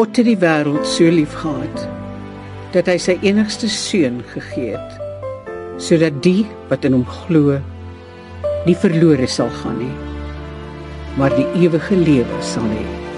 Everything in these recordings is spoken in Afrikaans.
God het die wêreld so liefgehad dat hy sy enigste seun gegee het sodat die wat in hom glo nie verlore sal gaan nie maar die ewige lewe sal hê.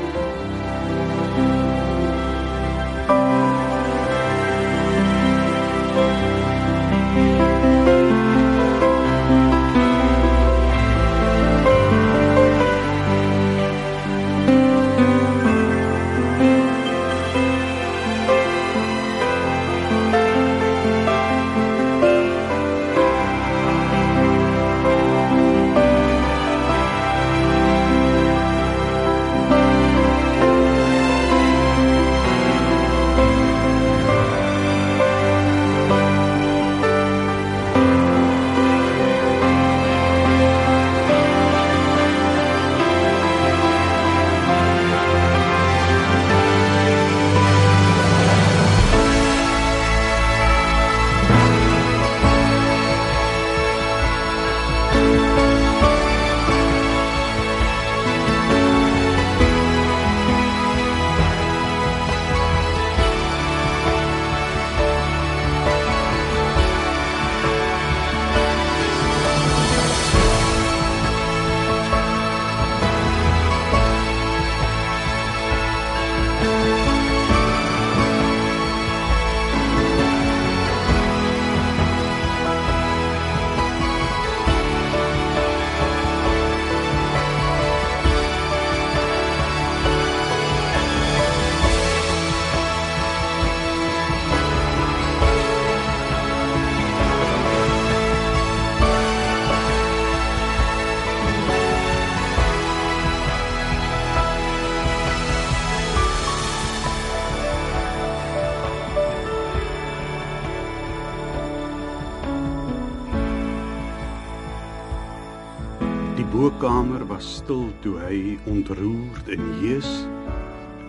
Die bokamer was stil toe hy ontroerd en hees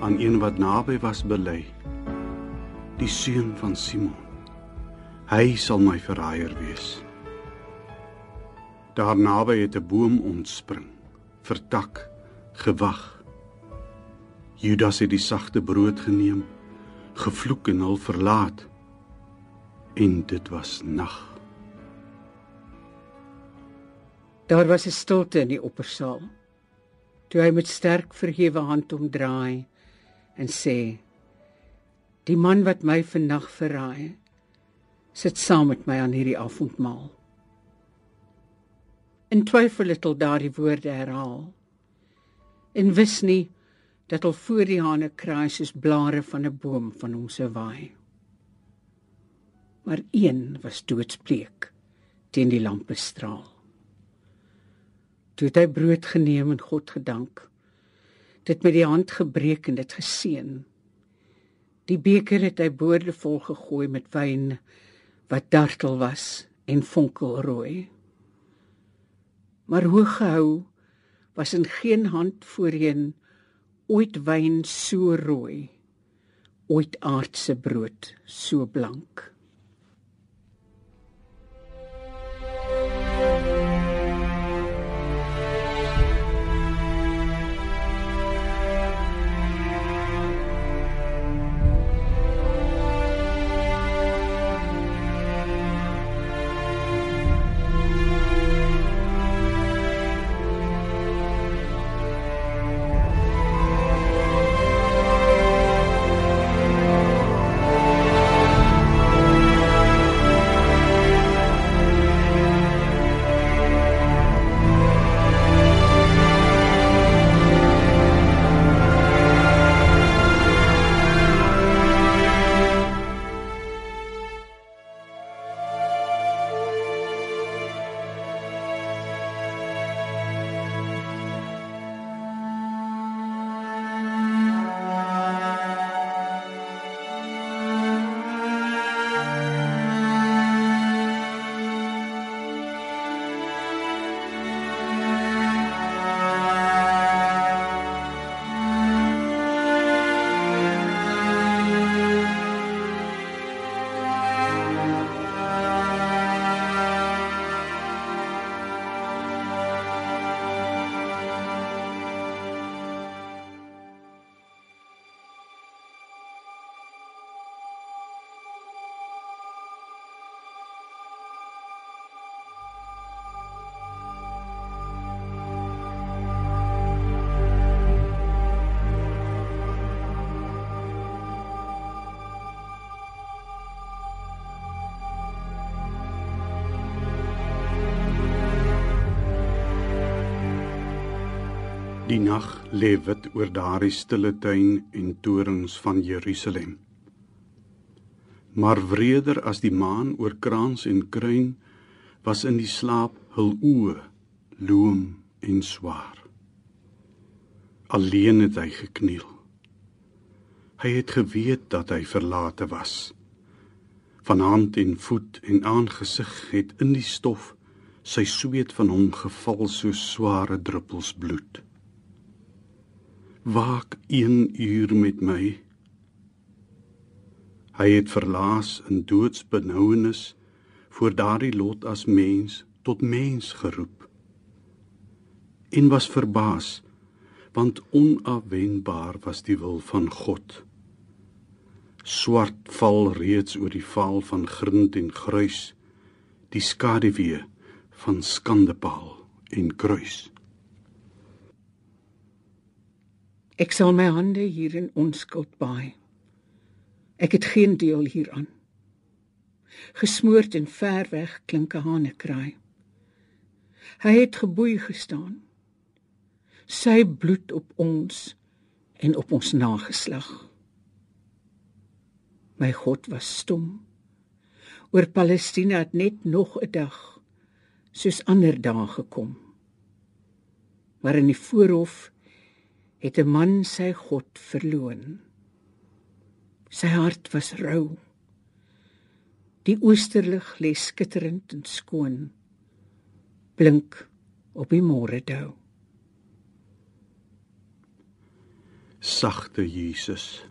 aan een wat naby was bely. Die seun van Simon. Hy sal my verraaier wees. Daar naby het 'n boom ontspring, vertak, gewag. Judas het die sagte brood geneem, gevloek en hul verlaat. En dit was nag. Daar was 'n stilte in die oppersaal. Toe hy met sterk verhewe hand omdraai en sê: "Die man wat my vannag verraai, sit saam met my aan hierdie avondmaal." In twyfel het hy daardie woorde herhaal en wis nie dat al voor die hane kraai soos blare van 'n boom van hom sou waai. Maar een was doodsbleek teen die lampe straal. Toe het hy brood geneem en God gedank. Dit met die hand gebreek en dit geseën. Die beker het hy boordevol gegooi met wyn wat dartel was en fonkelrooi. Maar hoog gehou was in geen hand voorheen ooit wyn so rooi, ooit aardse brood so blank. Nag lê wit oor daardie stille tuin en torings van Jerusalem. Maar wreder as die maan oor kraans en kruin was in die slaap hul oë loom en swaar. Alleen het hy gekniel. Hy het geweet dat hy verlate was. Van hand en voet en aangesig het in die stof sy sweet van hom geval so sware druppels bloed waak 1 uur met my. Hy het verlaas in doodsbenouenis voor daardie lot as mens tot mens geroep. En was verbaas want onafwenbaar was die wil van God. Swart val reeds oor die val van grind en gruis, die skaduwee van skandepaal en kruis. Ek sal my hande hier in onskuld baai. Ek het geen deel hieraan. Gesmoord en ver weg klink 'n hanekraai. Hy het geboei gestaan. Sy bloed op ons en op ons nageslag. My God was stom. Oor Palestina het net nog 'n dag soos ander dae gekom. Maar in die voorhof het 'n man sy God verloon. Sy hart was rou. Die oosterlig lê skitterend en skoon, blink op die môre dou. Sagte Jesus.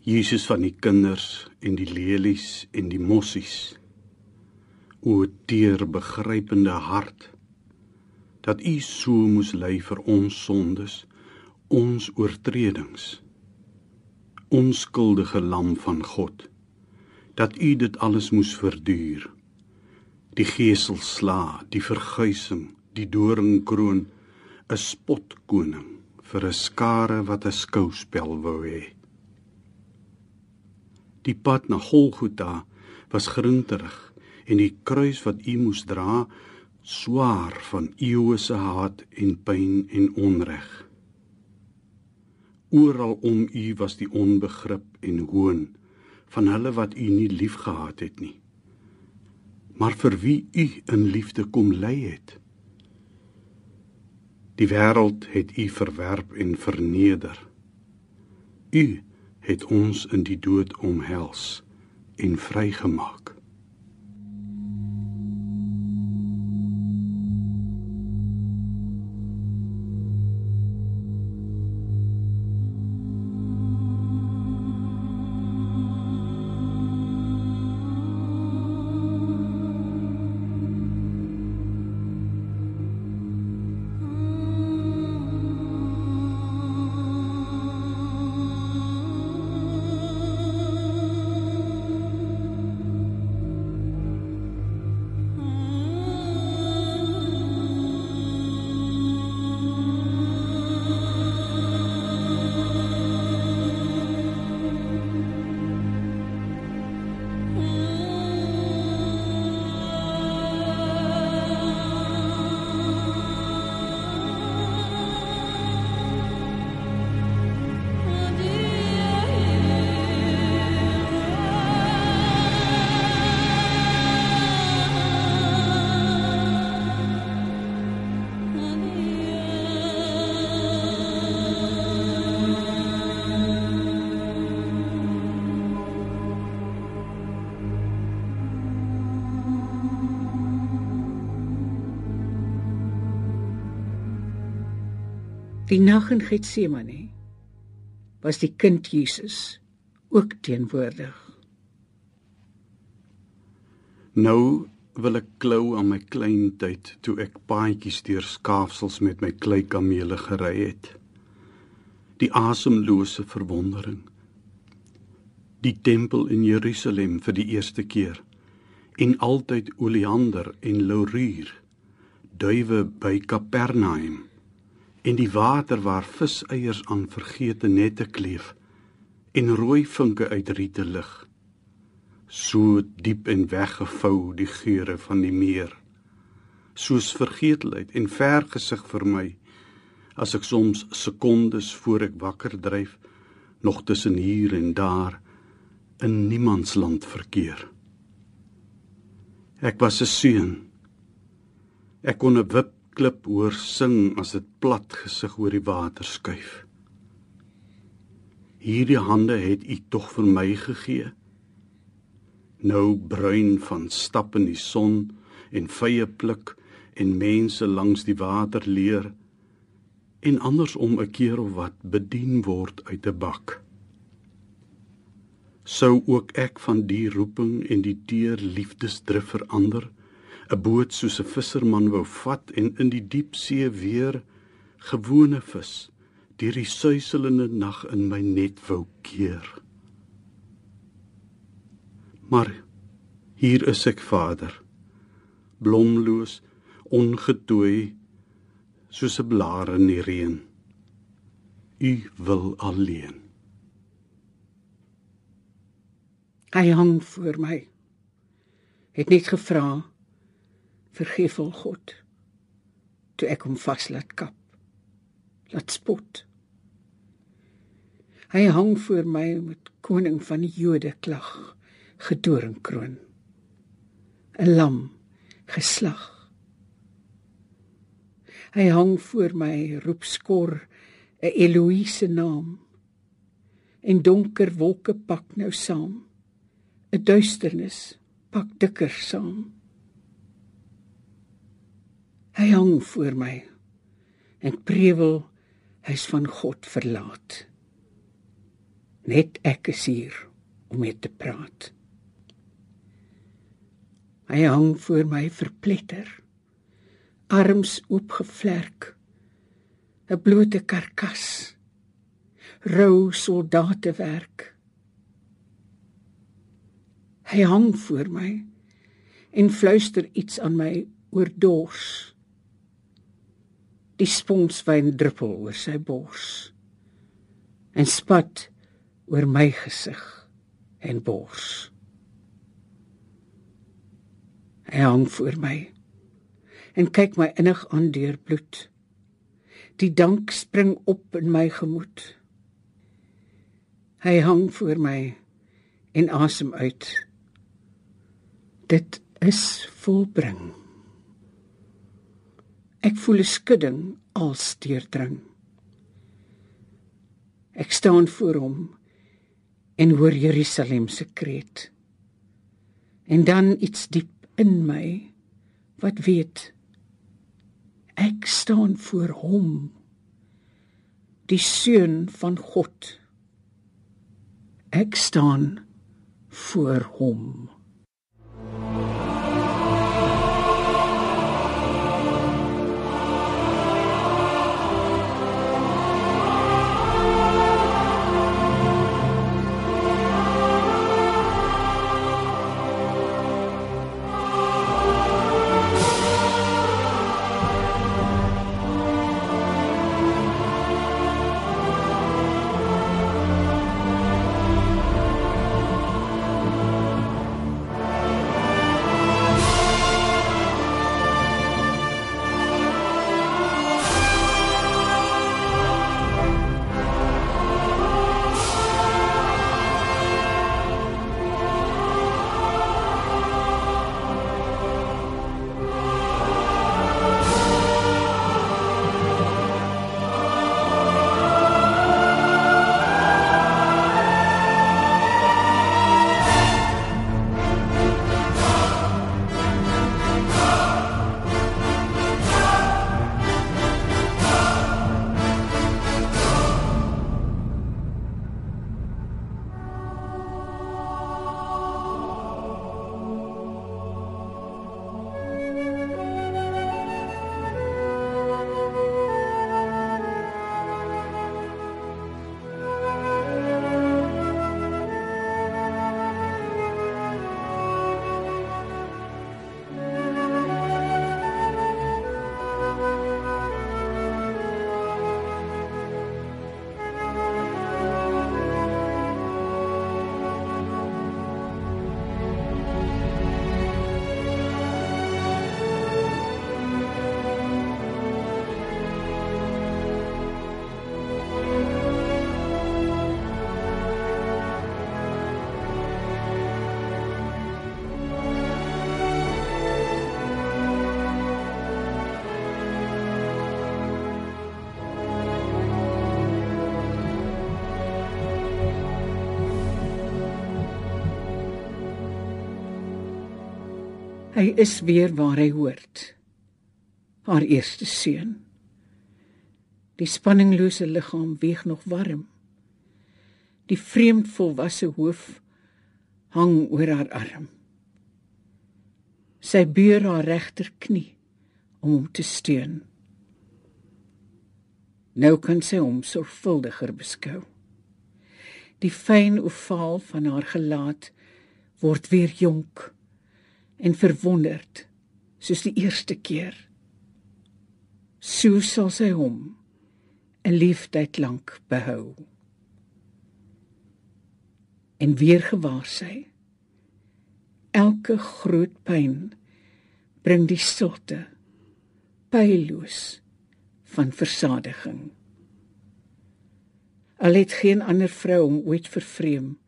Jesus van die kinders en die lelies en die mossies. O teer begrypende hart dat u so moes ly vir ons sondes ons oortredings. Onskuldige lam van God dat u dit alles moes verduur. Die gesel sla die verguising die doringkroon 'n spotkoning vir 'n skare wat 'n skouspel wou hê. Die pad na Golgotha was grinterig en die kruis wat u moes dra swaar van eeue se haat en pyn en onreg Oral om u was die onbegrip en hoon van hulle wat u nie liefgehad het nie. Maar vir wie u in liefde kom lei het. Die wêreld het u verwerp en verneder. U het ons in die dood omhels en vrygemaak. Die nag in Getsemane was die kind Jesus ook teenwoordig. Nou wil ek klou aan my klein tyd toe ek paadjies deur skaafsels met my klei kamele gery het. Die asemlose verwondering. Die tempel in Jerusalem vir die eerste keer en altyd oleander en laurier. Duwe by Kapernaum en die water waar viseiers aan vergete nette kleef en rooi vinke uit riete lig so diep en weggevou die geure van die meer soos vergeetlikheid en vergesig vir my as ek soms sekondes voor ek wakker dryf nog tussen hier en daar in niemandsland verkeer. Ek was 'n seun. Ek kon 'n wipklip hoor sing as dit plat gesig oor die water skuif. Hierdie hande het u tog vir my gegee. Nou bruin van stap in die son en vye pluk en mense langs die water leer en andersom 'n keer of wat bedien word uit 'n bak. Sou ook ek van die roeping en die teer liefdesdrif verander, 'n boot soos 'n visserman wou vat en in die diep see weer gewone vis deur die suiselende nag in my net wou keer. Maar hier is ek Vader, blomloos, ongetooi soos 'n blaar in die reën. U wil alleen. Hy hang voor my. Het net gevra vergif al God. Toe ek hom vas laat kap. Laat spot. Hy hang voor my met koning van die Jode klag gedoringkroon. 'n lam geslag Hy hang voor my, roep skor 'n Eloïse naam. En donker wolke pak nou saam. 'n Duisternis pak dikker saam. Hy hang voor my en prewel hy's van God verlaat. Net ek is hier om mee te praat. Hy hang voor my verpletter arms oopgevlerk 'n blote karkas rou soldatewerk hy hang voor my en fluister iets aan my oor dors die sponswyn druppel oor sy bors en spat oor my gesig en bors hy hang voor my en kyk my innig aan deur bloed. Die dank spring op in my gemoed. Hy hang voor my en asem uit. Dit is volbring. Ek voel 'n skudding als deurdring. Ek staan voor hom en hoor Jerusalem se kreet. En dan iets diep in my wat weet Ek staan voor hom, die seun van God. Ek staan voor hom. Hy is weer waar hy hoort. Haar eerste seun. Die spanninglose liggaam weeg nog warm. Die vreemd volwasse hoof hang oor haar arm. Sy buur haar regterknie om hom te steun. Nou kan sy hom sorgvuldiger beskou. Die fyn ovaal van haar gelaat word weer jonk en verwonderd soos die eerste keer. So sal sy hom 'n liefdheid lank behou. En weer gewaar sy elke groot pyn bring die stilte pyloos van versadiging. Al het geen ander vrou hom ooit vervreem,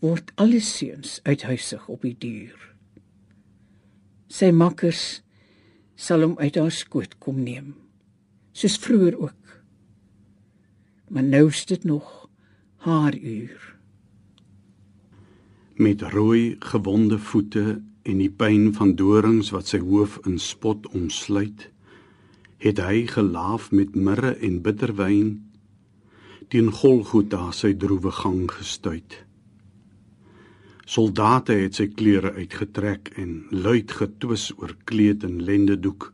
word alle seuns uithuisig op die duur. Sy makkers sal hom uit haar skoot kom neem, soos vroeër ook. Maar nou is dit nog haar uur. Met rooi gewonde voete en die pyn van dorings wat sy hoof in spot omsluit, het hy gelaaf met mirre en bitterwyn teen Golgotha sy droewe gang gestuit. Soldate het sy klere uitgetrek en luid getwis oor kleed en lendedoek.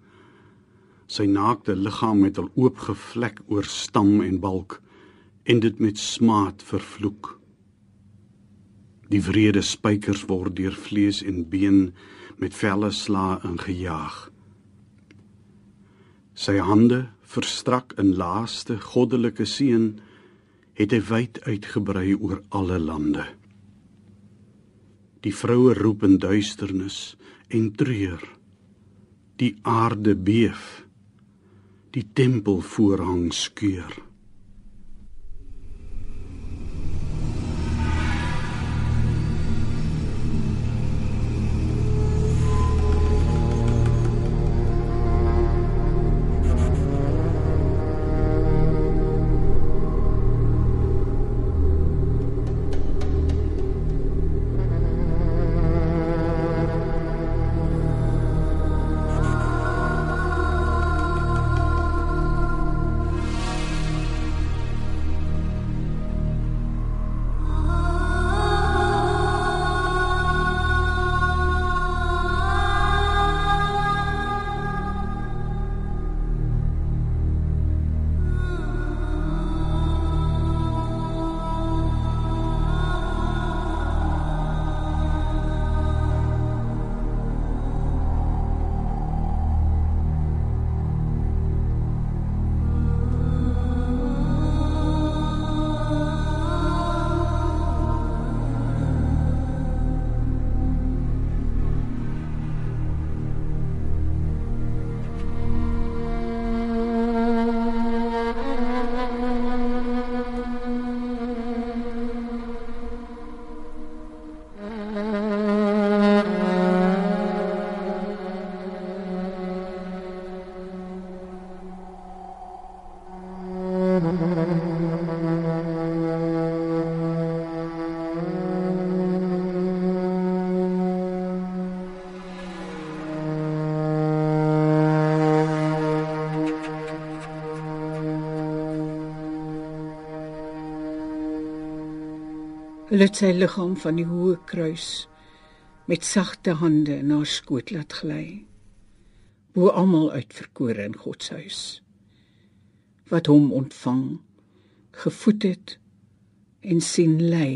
Sy naakte liggaam het al oopgevlek oor stam en balk en dit met smaad vervloek. Die wrede spykers word deur vlees en been met velle sla ingejaag. Sy hande verstrak in laaste goddelike seën het hy wyd uitgebrei oor alle lande. Die vroue roep in duisternis en treur. Die aarde beef. Die tempel voorhang skeur. Hulle het sy liggaam van die hoë kruis met sagte hande in haar skoot laat gly. Bo almal uitverkore in God se huis wat hom ontvang, gevoed het en sien lê.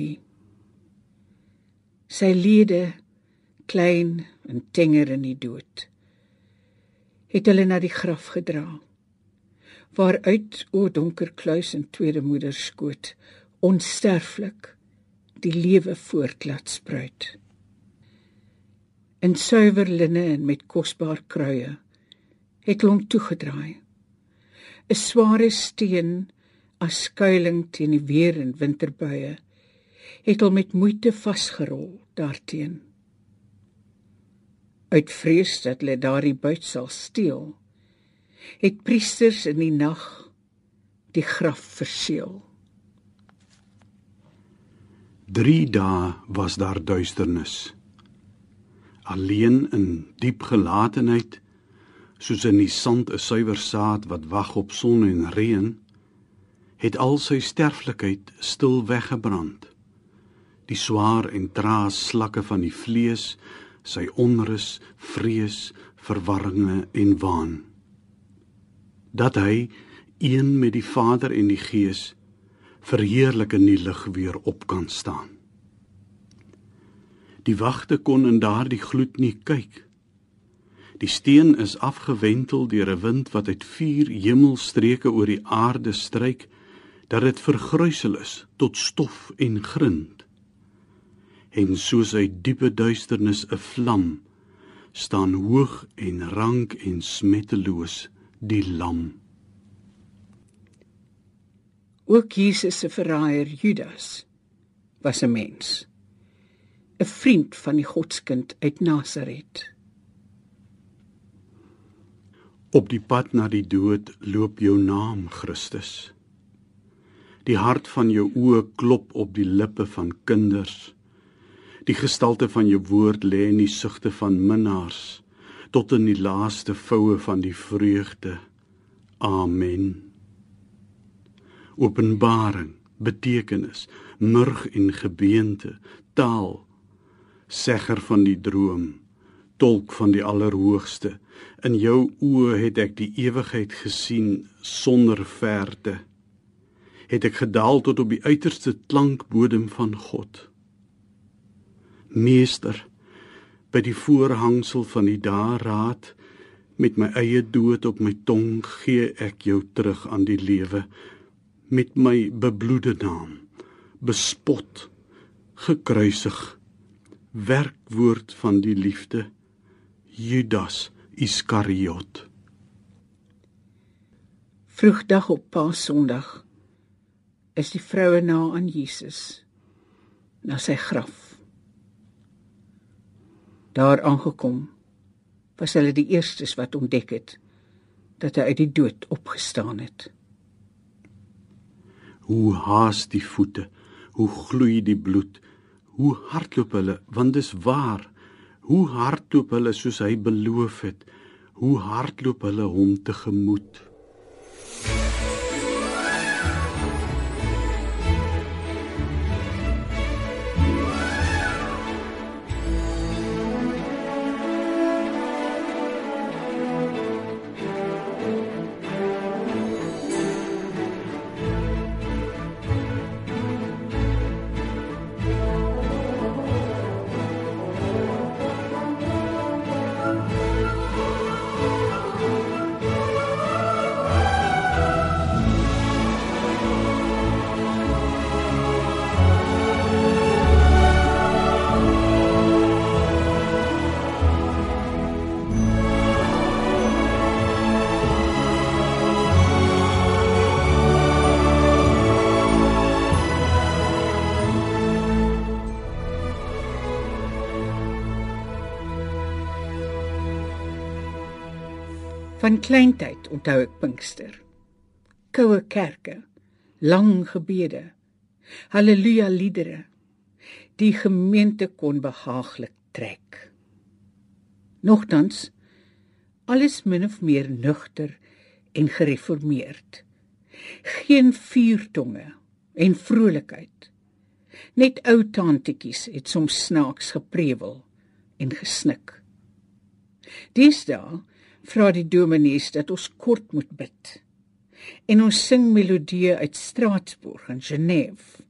Sy lede klein en tenger in die dood het hulle na die graf gedra waaruit o donker kluis en tweede moeder skoot onsterflik die lewe voortlaat spruit. In suiwer linne en met kosbaar kruie het hom toegedraai. 'n Sware steen as skuilings teen die weer en winterbuie het hom met moeite vasgerol daarteen. Uit vrees dat hulle daardie buit sal steel, het priesters in die nag die graf verseël. 3 dae was daar duisternis. alleen in diep gelatenheid soos in die sand 'n suiwer saad wat wag op son en reën het al sy sterflikheid stil weggebrand die swaar en traas slakke van die vlees sy onrus vrees verwarringe en waan dat hy een met die Vader en die Gees verheerlik in die lig weer op kan staan Die wagte kon in daardie gloed nie kyk. Die steen is afgewentel deur 'n wind wat uit vier hemelstreke oor die aarde stryk dat dit vergruisel is tot stof en grind. En soos uit diepe duisternis 'n vlam staan hoog en rank en smetteloos die lam. Ook Jesus se verraaier Judas was 'n mens. 'n vriend van die Godskind uit Nasaret. Op die pad na die dood loop jou naam Christus. Die hart van jou oë klop op die lippe van kinders. Die gestalte van jou woord lê in die sugte van minnaars tot in die laaste voue van die vreugde. Amen. Openbaring, betekenis, murg en gebeente, taal segger van die droom, tolk van die allerhoogste. In jou oë het ek die ewigheid gesien sonder verte. Het ek gedaal tot op die uiterste klankbodem van God. Meester, by die voorhangsel van die daarraad met my eie dood op my tong gee ek jou terug aan die lewe met my bebloede naam. Bespot gekruisig werkwoord van die liefde Judas Iskariot. Vroegdag op Paasondag is die vroue na aan Jesus na sy graf. Daar aangekom was hulle die eerstes wat ontdek het dat hy uit die dood opgestaan het hoe haas die voete hoe gloei die bloed Hoe hardloop hulle want dis waar. Hoe hardloop hulle soos hy beloof het. Hoe hardloop hulle hom tegemoet. Van kleintyd onthou ek Pinkster. Koue kerke, lang gebede, haleluja liedere. Die gemeente kon behaaglik trek. Nogtans alles min of meer nugter en gereformeerd. Geen vuurtonge en vrolikheid. Net ou tantetjies het soms snaaks geprewel en gesnik. Dis daar vra die dominees dat ons kort moet bid. En ons sing melodieë uit Straatsburg en Genève.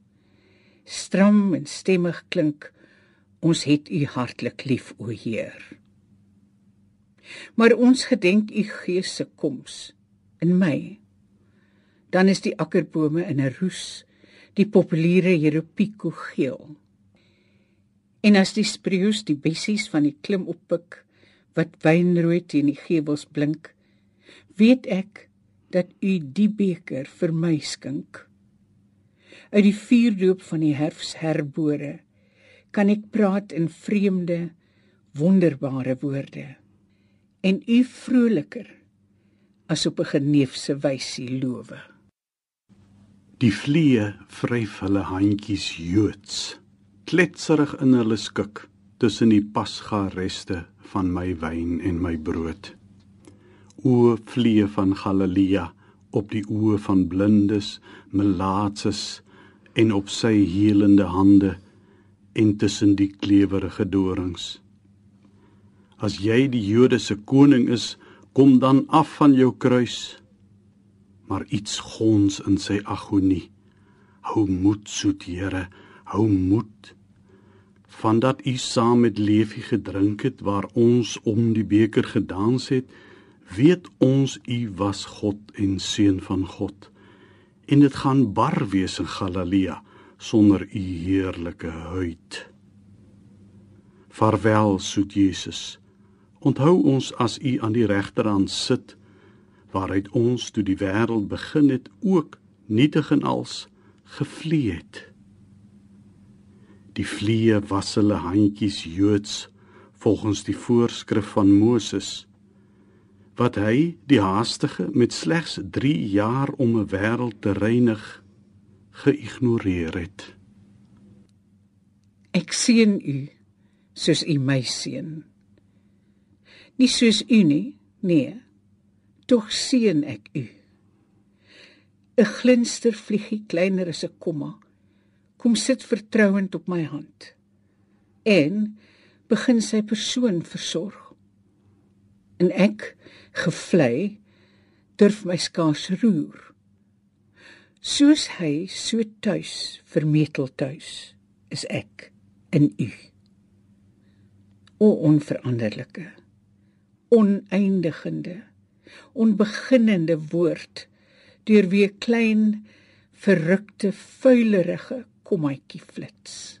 Stram en stemmig klink ons het u hartlik lief o Heer. Maar ons gedenk u gees se koms in my. Dan is die akkerbome in 'n roes, die populiere jeropieko geel. En as die spreeus die bessies van die klim oppik, wat wynrooi teen die gevels blink, weet ek dat u die beker vir my skink. Uit die vuurdoop van die herfsherbore kan ek praat in vreemde, wonderbare woorde en u vroliker as op 'n geneefse wysie lowe. Die vliee vryf hulle handjies Joods, kletserig in hulle skik tussen die pasga reste van my wyn en my brood. O vlee van Galilea op die oë van blindes, melaatses en op sy helende hande en tussen die klewerige dorings. As jy die Jode se koning is, kom dan af van jou kruis. Maar iets gons in sy agonie. Hou moed, soet Here, hou moed. Vandat u saam met Leefie gedrink het waar ons om die beker gedans het, weet ons u was God en seun van God. En dit gaan bar wees in Galilea sonder u heerlike huid. Vaarwel soet Jesus. Onthou ons as u aan die regterhand sit waaruit ons toe die wêreld begin het ook nietig en als gevlee het Die vliee was hulle handjies Joods volgens die voorskrif van Moses wat hy die haastige met slegs 3 jaar om 'n wêreld te reinig geïgnoreer het. Ek sien u soos u my sien. Nie soos u nie, nee. Tog sien ek u. 'n Glinster vliegie kleiner as 'n komma kom sit vertrouend op my hand. En begin sy persoon versorg. En ek gevlei durf my skaars roer. Soos hy so tuis vermetel tuis is ek in u. O onveranderlike oneindigende onbeginnende woord deur wie klein verrukte vuilerige kommetjie flits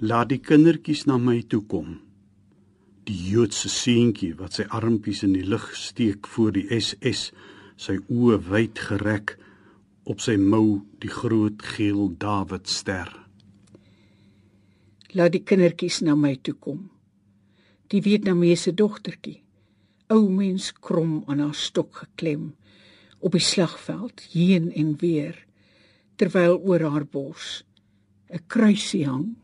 Laat die kindertjies na my toe kom. Die Joodse seentjie wat sy armpies in die lug steek voor die SS, sy oë wyd gereg op sy mou die groot geel Dawidster. Laat die kindertjies na my toe kom. Die Vietnamese dogtertjie, ou mens krom aan haar stok geklem op die slagveld heen en weer terwyl oor haar bors 'n kruisie hang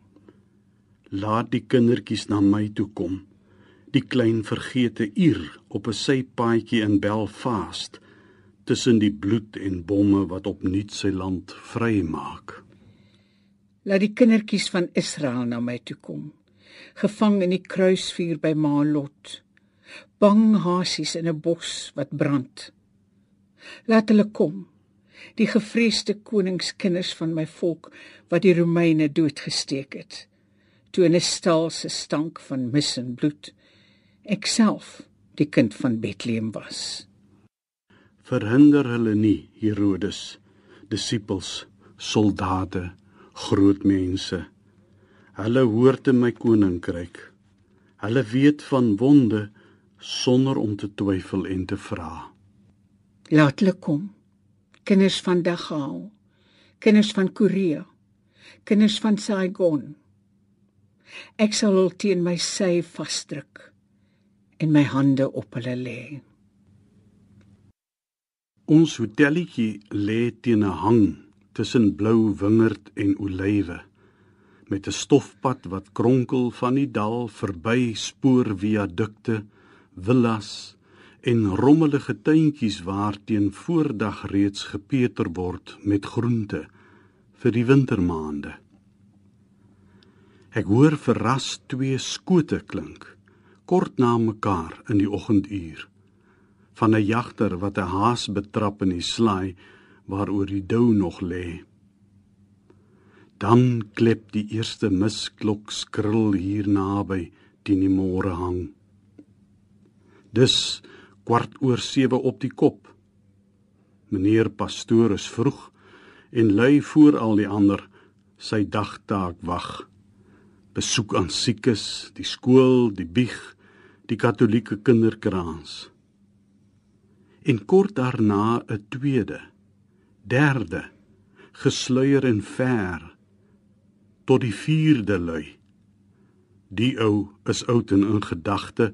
Laat die kindertjies na my toe kom. Die klein vergete uur op 'n sypaadjie in Belfast tussen die bloed en bomme wat opnuut sy land vrymaak. Laat die kindertjies van Israel na my toe kom. Gevang in die kruisvuur by Maalot. Bang hasies in 'n bos wat brand. Laat hulle kom. Die gevreesde koningskinders van my volk wat die Romeine doodgesteek het toe 'n stal se stank van mis en bloed. Ek self die kind van Bethlehem was. Verhinder hulle nie Herodes disippels soldate groot mense. Hulle hoort in my koninkryk. Hulle weet van wonde sonder om te twyfel en te vra. Laat hulle kom. Kinders van Dachau kinders van Korea. Kinders van Saigon Ek sal hul teen my sy vasdruk en my hande op hulle lê. Ons hotelletjie lê teen 'n hang tussen blou wingerd en olywe met 'n stofpad wat kronkel van die dal verby spoorviadukte, villas en rommelige tuintjies waar teen voordag reeds gepeter word met groente vir die wintermaande. Ek hoor verras twee skote klink kort na mekaar in die oggenduur van 'n jagter wat 'n haas betrap in die slaai waaroor die dou nog lê. Dan klep die eerste misklok skril hier naby teen die môre hang. Dis kwart oor 7 op die kop. Meneer pastoor is vroeg en lui voor al die ander sy dagtaak wag besoek aan siekes, die skool, die bieg, die katolieke kinderkraans. En kort daarna 'n tweede, derde, gesluier en ver tot die vierde lui. Die ou is oud en in gedagte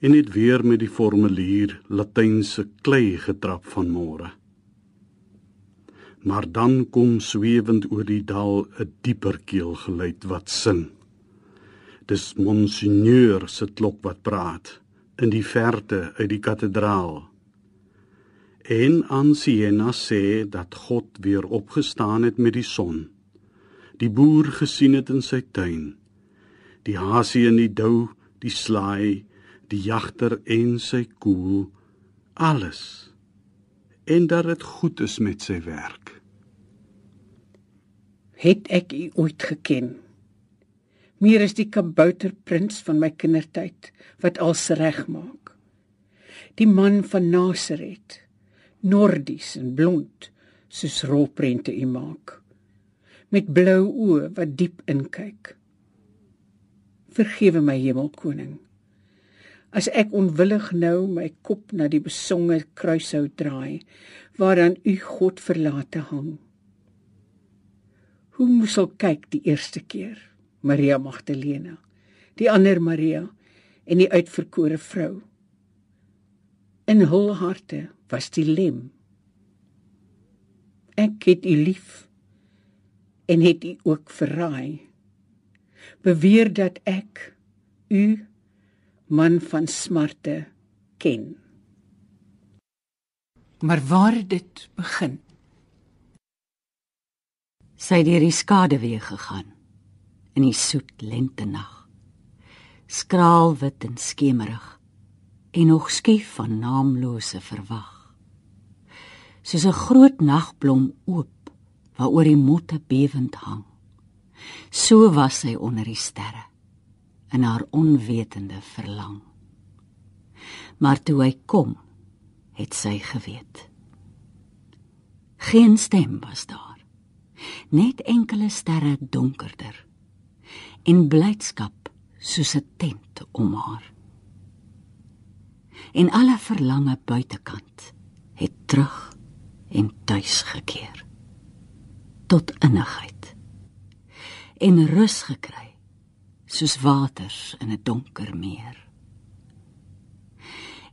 en het weer met die formulier latynse klei getrap van môre. Maar dan kom swewend oor die dal 'n dieper keel geluid wat sing. Dis monseigneur se klok wat praat in die verte uit die kathedraal. En Ansiena sê dat God weer opgestaan het met die son. Die boer gesien het in sy tuin. Die hasie in die dou, die slaai, die jagter en sy koel, alles. En dat dit goed is met sy werk. Het ek u ooit geken? Meer is die kabouterprins van my kindertyd wat als reg maak. Die man van Nasaret, nordies en blond soos rolprente u maak, met blou oë wat diep inkyk. Vergewe my hemelkoning. As ek onwillig nou my kop na die besonge kruishou draai waaraan u God verlate hang. Hoe moes ek kyk die eerste keer? Maria Magdalena, die ander Maria en die uitverkore vrou. In hul harte was die lem. Ek het u lief en het u ook verraai. Beweer dat ek u man van smarte ken. Maar waar dit begin? Sy het deur die skaduwee gegaan in die soet lentenag. Skraal wit en skemerig en nog skief van naamlose verwag. Soos 'n groot nagblom oop waaroor die motte bewend hang. So was sy onder die sterre in haar onwetende verlang. Maar toe hy kom, het sy geweet. Geen stem was daar. Net enkele sterre donkerder en blydskap soos 'n tent om haar. En alle verlange buitekant het terug en tuis gekeer tot innigheid en rus gekry soos waters in 'n donker meer.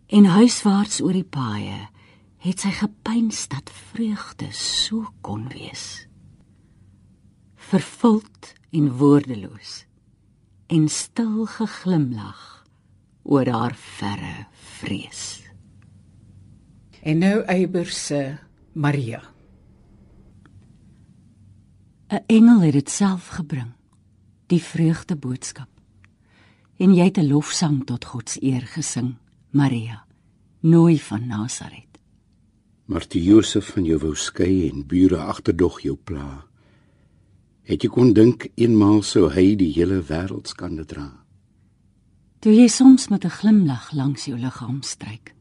En huiswaarts oor die paaie het sy gepyns dat vreugde so kon wees vervuld en woordeloos en stil geglimlag oor haar verre vrees. En nou Eiber se Maria. 'n Engel het dit self gebring, die vreugde boodskap. En jy het 'n lofsang tot God se eer gesing, Maria, nooi van Nasaret. Maar die Josef van jou wou skei en bure agterdog jou pla. Het jy kon dink eenmaal sou hy die hele wêreld skande dra? Toe jy soms met 'n glimlag langs jou liggaam stryk,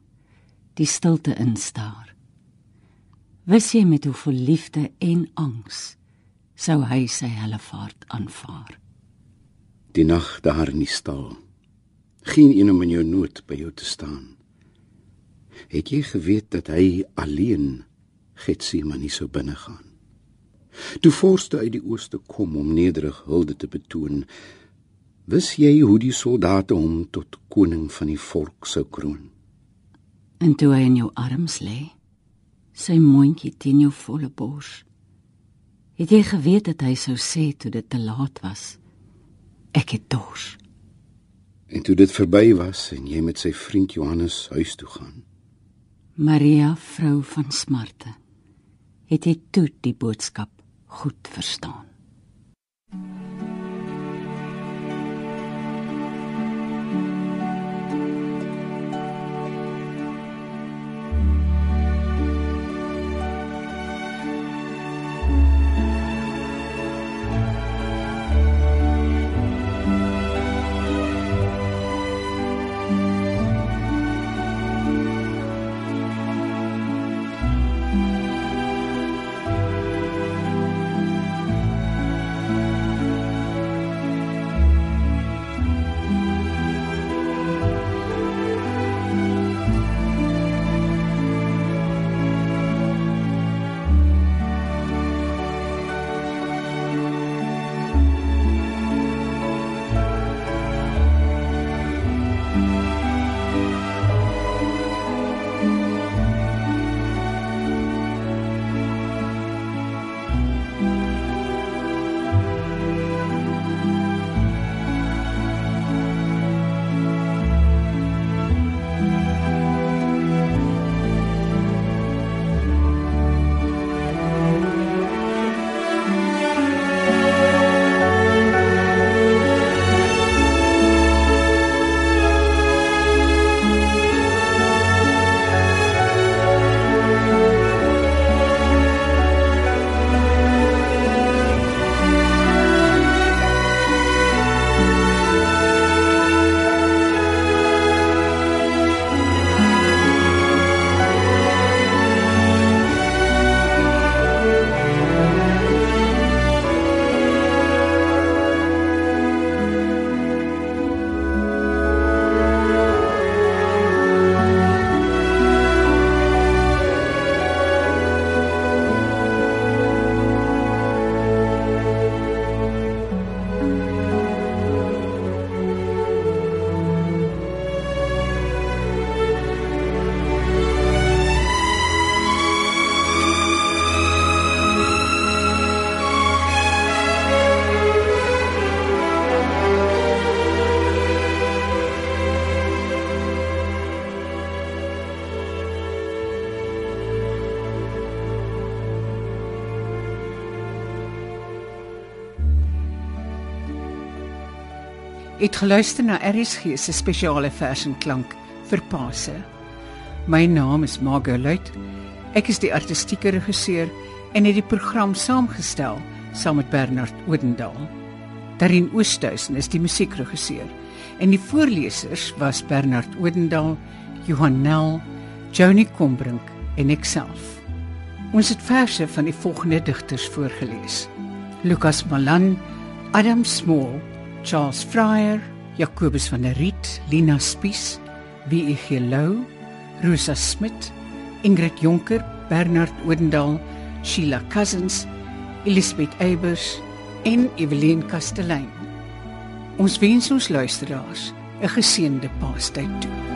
die stilte instaar. Wys jy met hoeveel liefde en angs sou hy sy hellevaart aanvaar. Die nag daar in die stal. Geen een om in jou nood by jou te staan. Het jy geweet dat hy alleen Getsemane sou binne gaan? Toe vorste uit die ooste kom om nederig hulde te betoon, wis jy hoe die soldate hom tot koning van die volk sou kroon? En toe hy in jou arms lê, sy mondjie teen jou volle bors, het jy geweet dat hy sou sê toe dit te laat was, ek het dors. En toe dit verby was en jy met sy vriend Johannes huis toe gaan, Maria, vrou van smarte, het jy toe die boodskap goed verstaan. Het geluister na RSG se spesiale vers en klank vir Paase. My naam is Margot Luit. Ek is die artistieke regisseur en het die program saamgestel saam met Bernard Odendaal. Darin Oosthuizen is die musiekregisseur en die voorlesers was Bernard Odendaal, Johan Nel, Joni Combrink en ek self. Ons het verse van die volgende digters voorgeles: Lukas Malan, Adam Small, Charles Fryer, Jacobus van der Riet, Lina Spies, W.E.G. Lou, Rosa Smit, Ingrid Jonker, Bernard Odendaal, Sheila Cousins, Elisabeth Eybers en Evelien Kastelein. Ons wens ons luisteraars 'n geseënde Paastyd toe.